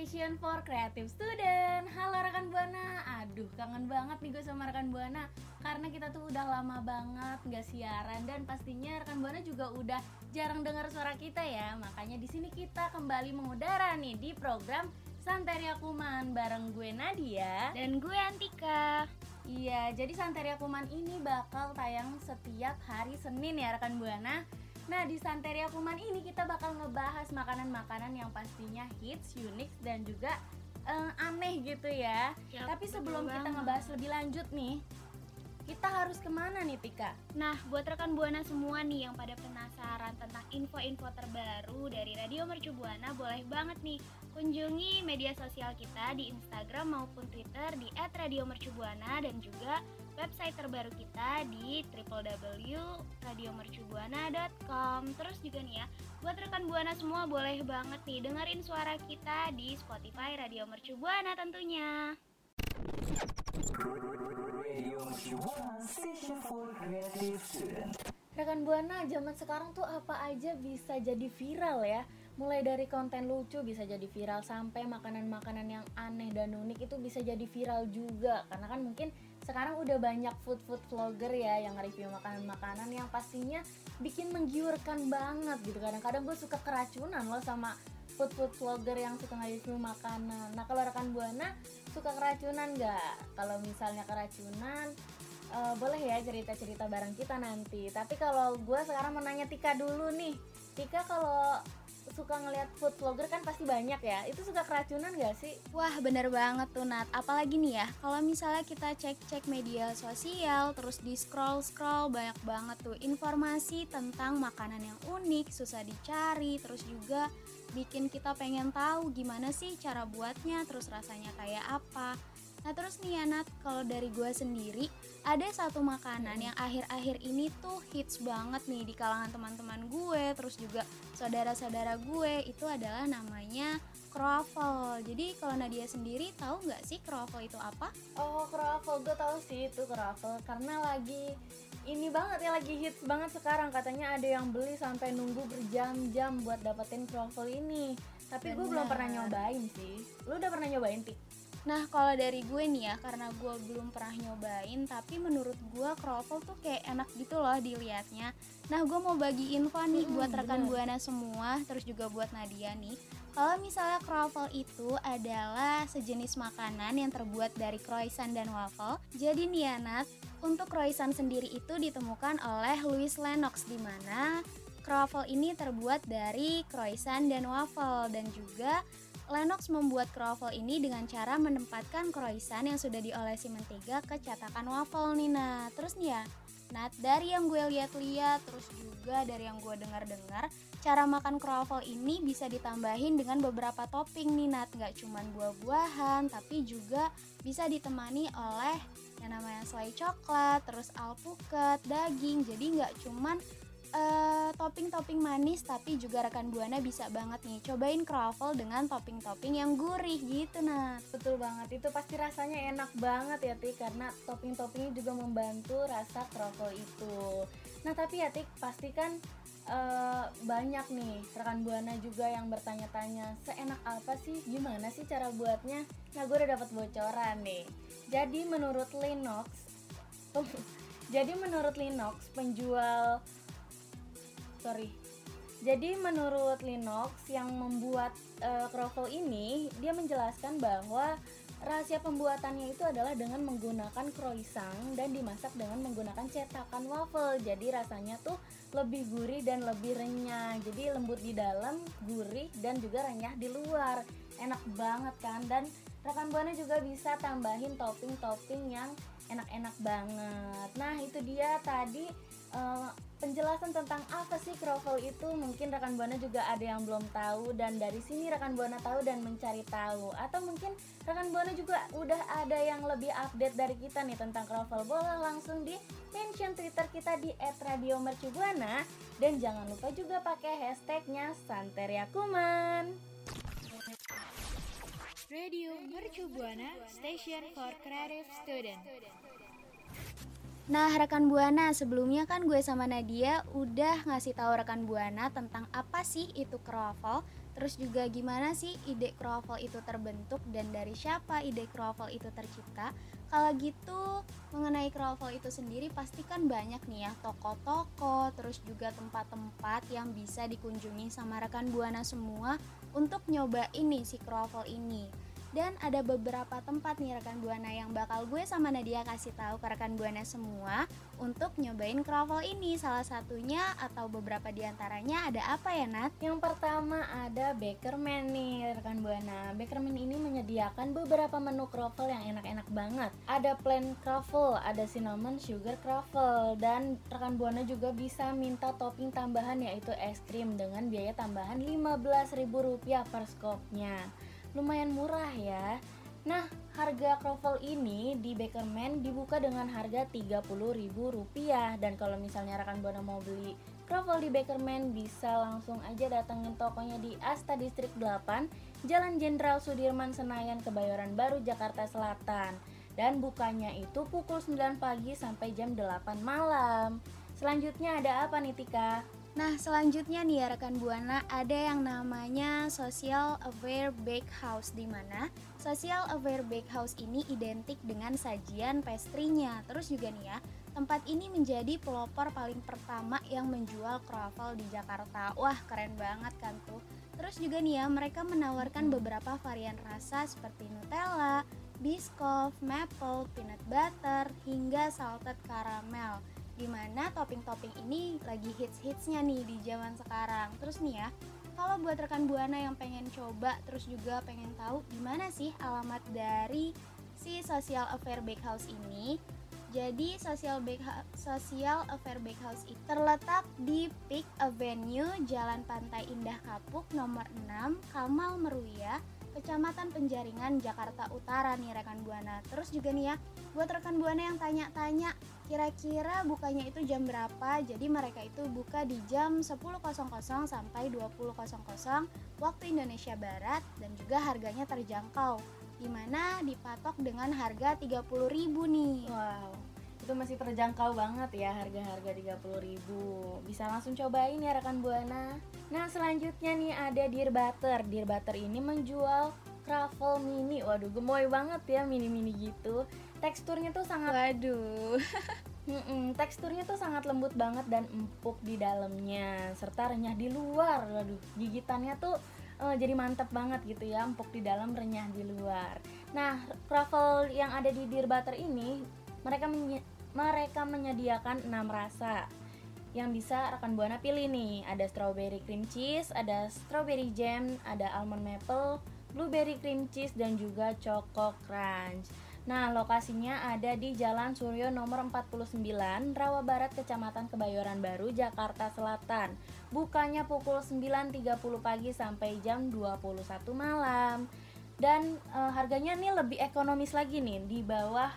Station for Creative Student. Halo rekan Buana. Aduh kangen banget nih gue sama rekan Buana. Karena kita tuh udah lama banget nggak siaran Dan pastinya rekan Buana juga udah jarang dengar suara kita ya. Makanya di sini kita kembali mengudara nih di program Santeria Kuman bareng gue Nadia Dan gue Antika. Iya, jadi Santeria Kuman ini bakal tayang setiap hari Senin ya rekan Buana Nah di Santeria Kuman ini kita bakal ngebahas makanan-makanan yang pastinya hits, unik dan juga eh, aneh gitu ya. Yap, Tapi sebelum kita banget. ngebahas lebih lanjut nih, kita harus ke mana nih Tika? Nah, buat rekan Buana semua nih yang pada penasaran tentang info-info terbaru dari Radio Mercu Buana, boleh banget nih kunjungi media sosial kita di Instagram maupun Twitter di @radiomercubuana dan juga website terbaru kita di www.radiomercubuana.com. Terus juga nih ya, buat rekan Buana semua boleh banget nih dengerin suara kita di Spotify Radio Mercu Buana tentunya. Rekan Buana, zaman sekarang tuh apa aja bisa jadi viral ya Mulai dari konten lucu bisa jadi viral Sampai makanan-makanan yang aneh dan unik itu bisa jadi viral juga Karena kan mungkin sekarang udah banyak food-food vlogger ya Yang review makanan-makanan yang pastinya bikin menggiurkan banget gitu Kadang-kadang gue suka keracunan loh sama food-food vlogger yang suka nge-review makanan Nah kalau rekan Buana suka keracunan nggak? Kalau misalnya keracunan Eh, boleh ya cerita-cerita bareng kita nanti. Tapi kalau gue sekarang mau nanya Tika dulu nih. Tika kalau suka ngeliat food vlogger kan pasti banyak ya. Itu suka keracunan gak sih? Wah bener banget tuh Nat Apalagi nih ya Kalau misalnya kita cek-cek media sosial Terus di scroll-scroll Banyak banget tuh informasi tentang makanan yang unik Susah dicari Terus juga bikin kita pengen tahu Gimana sih cara buatnya Terus rasanya kayak apa Nah terus nih ya Nat, kalau dari gue sendiri ada satu makanan yang akhir-akhir ini tuh hits banget nih di kalangan teman-teman gue, terus juga saudara-saudara gue itu adalah namanya croffle. Jadi kalau Nadia sendiri tahu nggak sih croffle itu apa? Oh, croffle gue tahu sih itu croffle karena lagi ini banget ya lagi hits banget sekarang katanya ada yang beli sampai nunggu berjam-jam buat dapetin croffle ini. Tapi gue belum pernah nyobain sih. Lu udah pernah nyobain Tik? Nah kalau dari gue nih ya karena gue belum pernah nyobain tapi menurut gue croffle tuh kayak enak gitu loh dilihatnya. Nah gue mau bagi info nih Hmm, buat rekan bener. buana semua terus juga buat Nadia nih. Kalau misalnya croffle itu adalah sejenis makanan yang terbuat dari croissant dan waffle. Jadi nih ya Nat, untuk croissant sendiri itu ditemukan oleh Louis Lennox di mana croffle ini terbuat dari croissant dan waffle dan juga Lennox membuat croffle ini dengan cara menempatkan croissant yang sudah diolesi mentega ke catakan waffle nih nah terus nih ya Nat dari yang gue lihat-lihat terus juga dari yang gue dengar-dengar cara makan croffle ini bisa ditambahin dengan beberapa topping nih Nat. Nggak cuman buah-buahan tapi juga bisa ditemani oleh yang namanya selai coklat terus alpukat daging. Jadi nggak cuman eh, topping-topping manis tapi juga rekan buana bisa banget nih cobain croffle dengan topping-topping yang gurih gitu Nat. Betul banget, itu pasti rasanya enak banget ya Tik Karena topping-toppingnya juga membantu rasa croffle itu. Nah tapi ya Tik, pasti kan eh, banyak nih rekan Buana juga yang bertanya-tanya Seenak apa sih, gimana sih cara buatnya? Nah gue udah dapat bocoran nih. Jadi menurut Linux Jadi menurut Linux penjual Sorry jadi menurut Linux yang membuat eh, croffle ini, dia menjelaskan bahwa rahasia pembuatannya itu adalah dengan menggunakan croissant dan dimasak dengan menggunakan cetakan waffle. Jadi rasanya tuh lebih gurih dan lebih renyah. Jadi lembut di dalam, gurih dan juga renyah di luar. Enak banget kan dan rekan buana juga bisa tambahin topping-topping yang enak-enak banget. Nah, itu dia tadi uh, penjelasan tentang apa sih kroffel itu. Mungkin rekan buana juga ada yang belum tahu dan dari sini rekan buana tahu dan mencari tahu. Atau mungkin rekan buana juga udah ada yang lebih update dari kita nih tentang kroffel. Boleh langsung di mention Twitter kita di @radiomercubuana dan jangan lupa juga pakai hashtagnya Santeriakuman. Radio Mercu Buana Station for Creative Student. Nah, rekan Buana, sebelumnya kan gue sama Nadia udah ngasih tahu rekan Buana tentang apa sih itu kroffel, terus juga gimana sih ide kroffel itu terbentuk dan dari siapa ide kroffel itu tercipta. Kalau gitu, mengenai kroffel itu sendiri pasti kan banyak nih ya toko-toko, terus juga tempat-tempat yang bisa dikunjungi sama rekan Buana semua untuk nyoba ini si kroffel ini. Dan ada beberapa tempat nih rekan Buana yang bakal gue sama Nadia kasih tahu ke rekan Buana semua untuk nyobain kroffel ini. Salah satunya atau beberapa di antaranya ada apa ya Nat? Yang pertama ada Bakerman nih rekan Buana. Bakerman ini menyediakan beberapa menu kroffel yang enak-enak banget. Ada plain kroffel, ada cinnamon sugar kroffel dan rekan Buana juga bisa minta topping tambahan yaitu es krim dengan biaya tambahan Rp15.000 per skopnya lumayan murah ya. Nah, harga kroffel ini di Bakerman dibuka dengan harga Rp30.000 dan kalau misalnya rekan Buana mau beli kroffel di Bakerman bisa langsung aja datengin tokonya di Asta Distrik 8, Jalan Jenderal Sudirman Senayan, Kebayoran Baru, Jakarta Selatan. Dan bukanya itu pukul 9 pagi sampai jam 8 malam. Selanjutnya ada apa nih Tika? Nah, selanjutnya nih ya rekan Buana, ada yang namanya Social Aware Bakehouse di mana Social Aware Bakehouse ini identik dengan sajian pastry-nya. Terus juga nih ya, tempat ini menjadi pelopor paling pertama yang menjual kroffel di Jakarta. Wah, keren banget kan tuh. Terus juga nih ya, mereka menawarkan beberapa varian rasa seperti Nutella, Biscoff, Maple, Peanut Butter, hingga Salted Caramel di mana topping-topping ini lagi hits-hitsnya nih di zaman sekarang terus nih ya kalau buat rekan buana yang pengen coba terus juga pengen tahu gimana sih alamat dari si Social Affair Bakehouse ini jadi Social Bake Social Affair Bakehouse itu terletak di Peak Avenue, Jalan Pantai Indah Kapuk nomor 6, Kamal Meruya, Kecamatan Penjaringan, Jakarta Utara nih rekan Buana. Terus juga nih ya, buat rekan Buana yang tanya-tanya, kira-kira bukanya itu jam berapa? Jadi mereka itu buka di jam 10.00 sampai 20.00 waktu Indonesia Barat dan juga harganya terjangkau. Di mana dipatok dengan harga 30.000 nih. Wow itu masih terjangkau banget ya harga-harga 30.000 bisa langsung cobain ya rekan buana nah selanjutnya nih ada Dear Butter Dear Butter ini menjual Kravel mini waduh gemoy banget ya mini-mini gitu teksturnya tuh sangat waduh. Mm-mm, teksturnya tuh sangat lembut banget dan empuk di dalamnya serta renyah di luar. Waduh gigitannya tuh uh, jadi mantep banget gitu ya empuk di dalam renyah di luar. Nah Kravel yang ada di Dear Butter ini mereka mereka menyediakan 6 rasa. Yang bisa rekan buana pilih nih. Ada strawberry cream cheese, ada strawberry jam, ada almond maple, blueberry cream cheese dan juga choco crunch. Nah, lokasinya ada di Jalan Suryo nomor 49, Rawa Barat, Kecamatan Kebayoran Baru, Jakarta Selatan. Bukanya pukul 9.30 pagi sampai jam 21 malam. Dan e, harganya nih lebih ekonomis lagi nih, di bawah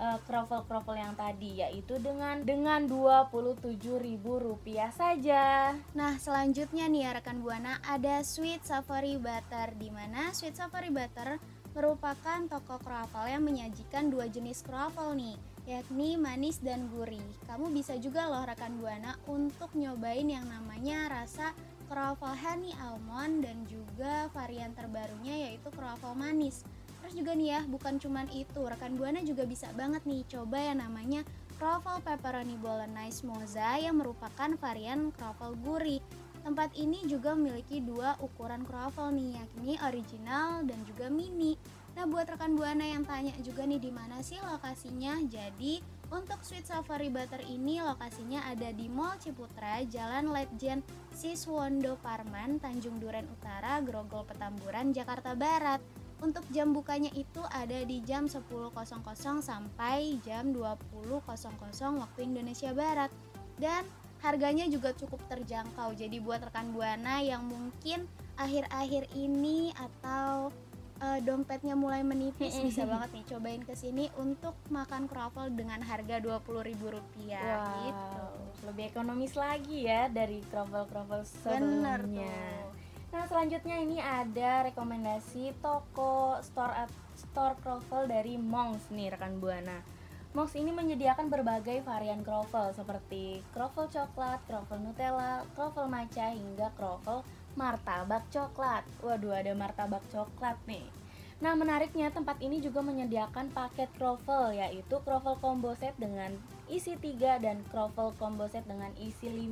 uh, kroffel-kroffel yang tadi yaitu dengan dengan Rp27.000 saja. Nah, selanjutnya nih ya rekan Buana ada Sweet Safari Butter di mana Sweet Safari Butter merupakan toko kroffel yang menyajikan dua jenis kroffel nih, yakni manis dan gurih. Kamu bisa juga loh rekan Buana untuk nyobain yang namanya rasa kroffel honey almond dan juga varian terbarunya yaitu kroffel manis. Terus juga nih ya, bukan cuman itu, rekan Buana juga bisa banget nih coba yang namanya Croffle Pepperoni Bolognese Moza yang merupakan varian croffle gurih. Tempat ini juga memiliki dua ukuran croffle nih, yakni original dan juga mini. Nah, buat rekan Buana yang tanya juga nih di mana sih lokasinya? Jadi, untuk Sweet Safari Butter ini lokasinya ada di Mall Ciputra, Jalan Letjen Siswondo Parman, Tanjung Duren Utara, Grogol Petamburan, Jakarta Barat. Untuk jam bukanya itu ada di jam 10.00 sampai jam 20.00 waktu Indonesia Barat. Dan harganya juga cukup terjangkau. Jadi buat rekan Buana yang mungkin akhir-akhir ini atau uh, dompetnya mulai menipis bisa banget nih cobain ke sini untuk makan kroffel dengan harga Rp20.000 Wow, gitu. lebih ekonomis lagi ya dari kroffel-kroffel sebelumnya. Bener tuh. Nah selanjutnya ini ada rekomendasi toko store store kroffel dari Monks nih rekan buana. Monks ini menyediakan berbagai varian kroffel seperti kroffel coklat, kroffel Nutella, kroffel matcha hingga kroffel martabak coklat. Waduh ada martabak coklat nih. Nah menariknya tempat ini juga menyediakan paket kroffel yaitu kroffel combo set dengan isi 3 dan kroffel combo set dengan isi 5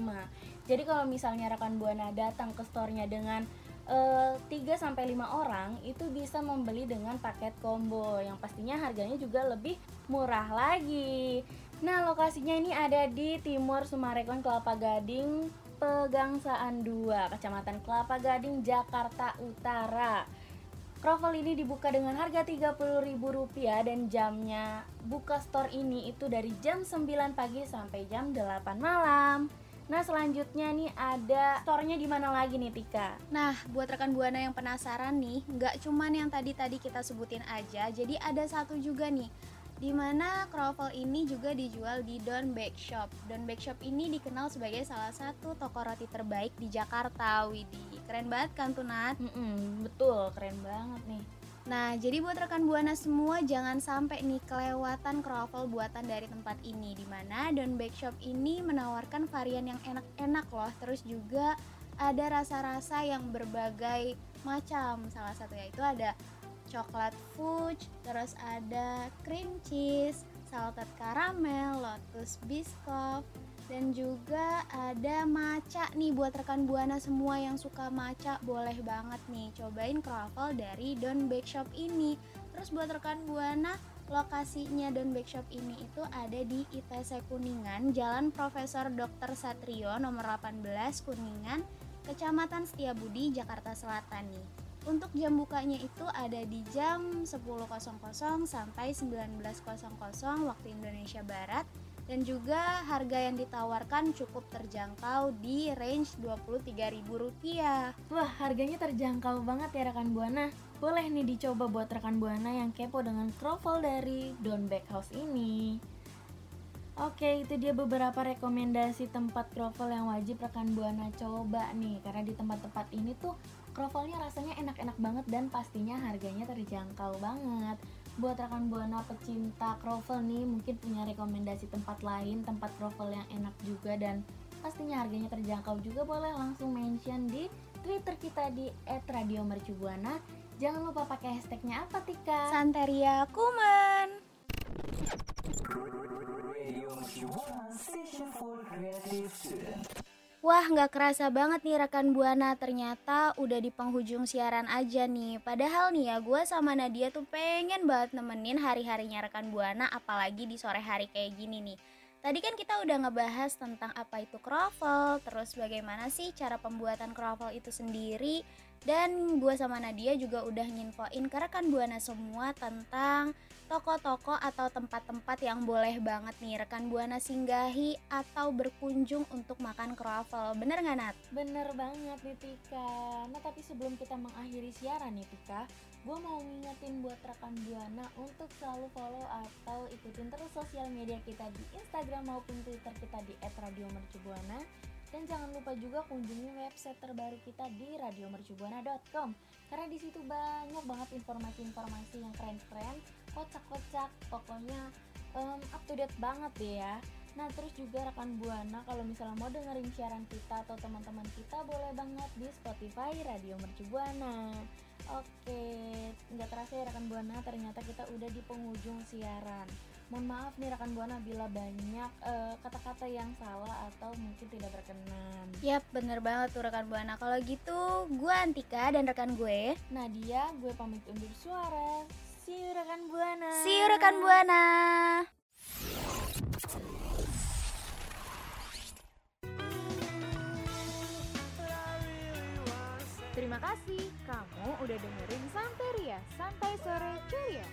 Jadi kalau misalnya rekan Buana datang ke store-nya dengan 3 sampai 5 orang itu bisa membeli dengan paket combo yang pastinya harganya juga lebih murah lagi. Nah, lokasinya ini ada di Timur Sumarekon Kelapa Gading, Pegangsaan 2, Kecamatan Kelapa Gading, Jakarta Utara. Kroffel ini dibuka dengan harga Rp30.000 dan jamnya buka store ini itu dari jam 9 pagi sampai jam 8 malam. Nah selanjutnya nih ada store-nya di mana lagi nih Tika? Nah, buat rekan buana yang penasaran nih, nggak cuman yang tadi-tadi kita sebutin aja, jadi ada satu juga nih di mana kroffel ini juga dijual di Don Bake Shop. Don Bake Shop ini dikenal sebagai salah satu toko roti terbaik di Jakarta, Widi. Keren banget kan Tunat? Mm-mm, betul, keren banget nih. Nah, jadi buat rekan Buana semua jangan sampai nih kelewatan kroffel buatan dari tempat ini di mana Don Bake Shop ini menawarkan varian yang enak-enak loh. Terus juga ada rasa-rasa yang berbagai macam. Salah satunya itu ada coklat fudge, terus ada cream cheese, salted caramel, lotus biscoff, dan juga ada maca nih buat rekan buana semua yang suka maca boleh banget nih cobain kroffel dari Don Bake Shop ini. Terus buat rekan buana lokasinya Don Bake Shop ini itu ada di ITC Kuningan, Jalan Profesor Dr. Satrio nomor 18 Kuningan, Kecamatan Setiabudi, Jakarta Selatan nih. Untuk jam bukanya itu ada di jam 10.00 sampai 19.00 waktu Indonesia Barat dan juga harga yang ditawarkan cukup terjangkau di range Rp23.000. Wah, harganya terjangkau banget ya rekan Buana. Boleh nih dicoba buat rekan Buana yang kepo dengan kroffel dari Don Bakehouse ini. Oke, itu dia beberapa rekomendasi tempat kroffel yang wajib rekan Buana coba nih karena di tempat-tempat ini tuh Krovelnya rasanya enak-enak banget dan pastinya harganya terjangkau banget. Buat rekan buana pecinta krovel nih mungkin punya rekomendasi tempat lain, tempat krovel yang enak juga dan pastinya harganya terjangkau juga boleh langsung mention di Twitter kita di @radiomercubuana. Jangan lupa pakai hashtagnya apa Tika? Santeria Kuman. Wah nggak kerasa banget nih rekan Buana ternyata udah di penghujung siaran aja nih. Padahal nih ya gue sama Nadia tuh pengen banget nemenin hari-harinya rekan Buana apalagi di sore hari kayak gini nih Tadi kan kita udah ngebahas tentang apa itu kroffel, terus bagaimana sih cara pembuatan kroffel itu sendiri dan gue sama Nadia juga udah nyinfoin ke rekan Buana semua tentang toko-toko atau tempat-tempat yang boleh banget nih rekan Buana singgahi atau berkunjung untuk makan kroffel. Bener nggak Nat? Bener banget nih Tika. Nah tapi sebelum kita mengakhiri siaran nih Tika, gue mau ngingetin buat rekan Buana untuk selalu follow atau ikutin terus sosial media kita di Instagram maupun Twitter kita di @radiomercubuana. Dan jangan lupa juga kunjungi website terbaru kita di radiomercubuana.com karena di situ banyak banget informasi-informasi yang keren-keren kocak-kocak pokoknya um, up to date banget deh ya. Nah terus juga rekan Buana kalau misalnya mau dengerin siaran kita atau teman-teman kita boleh banget di Spotify Radio Mercu Buana. Oke, nggak terasa ya rekan Buana ternyata kita udah di penghujung siaran. Mohon maaf nih rekan Buana bila banyak kata kata-kata yang salah atau mungkin tidak berkenan. Yap, bener banget tuh rekan Buana. Kalau gitu, gue Antika dan rekan gue Nadia, gue pamit undur suara. See you rekan Buana. See you rekan Buana. Terima kasih kamu udah dengerin Santeria, Santai Sore Ceria.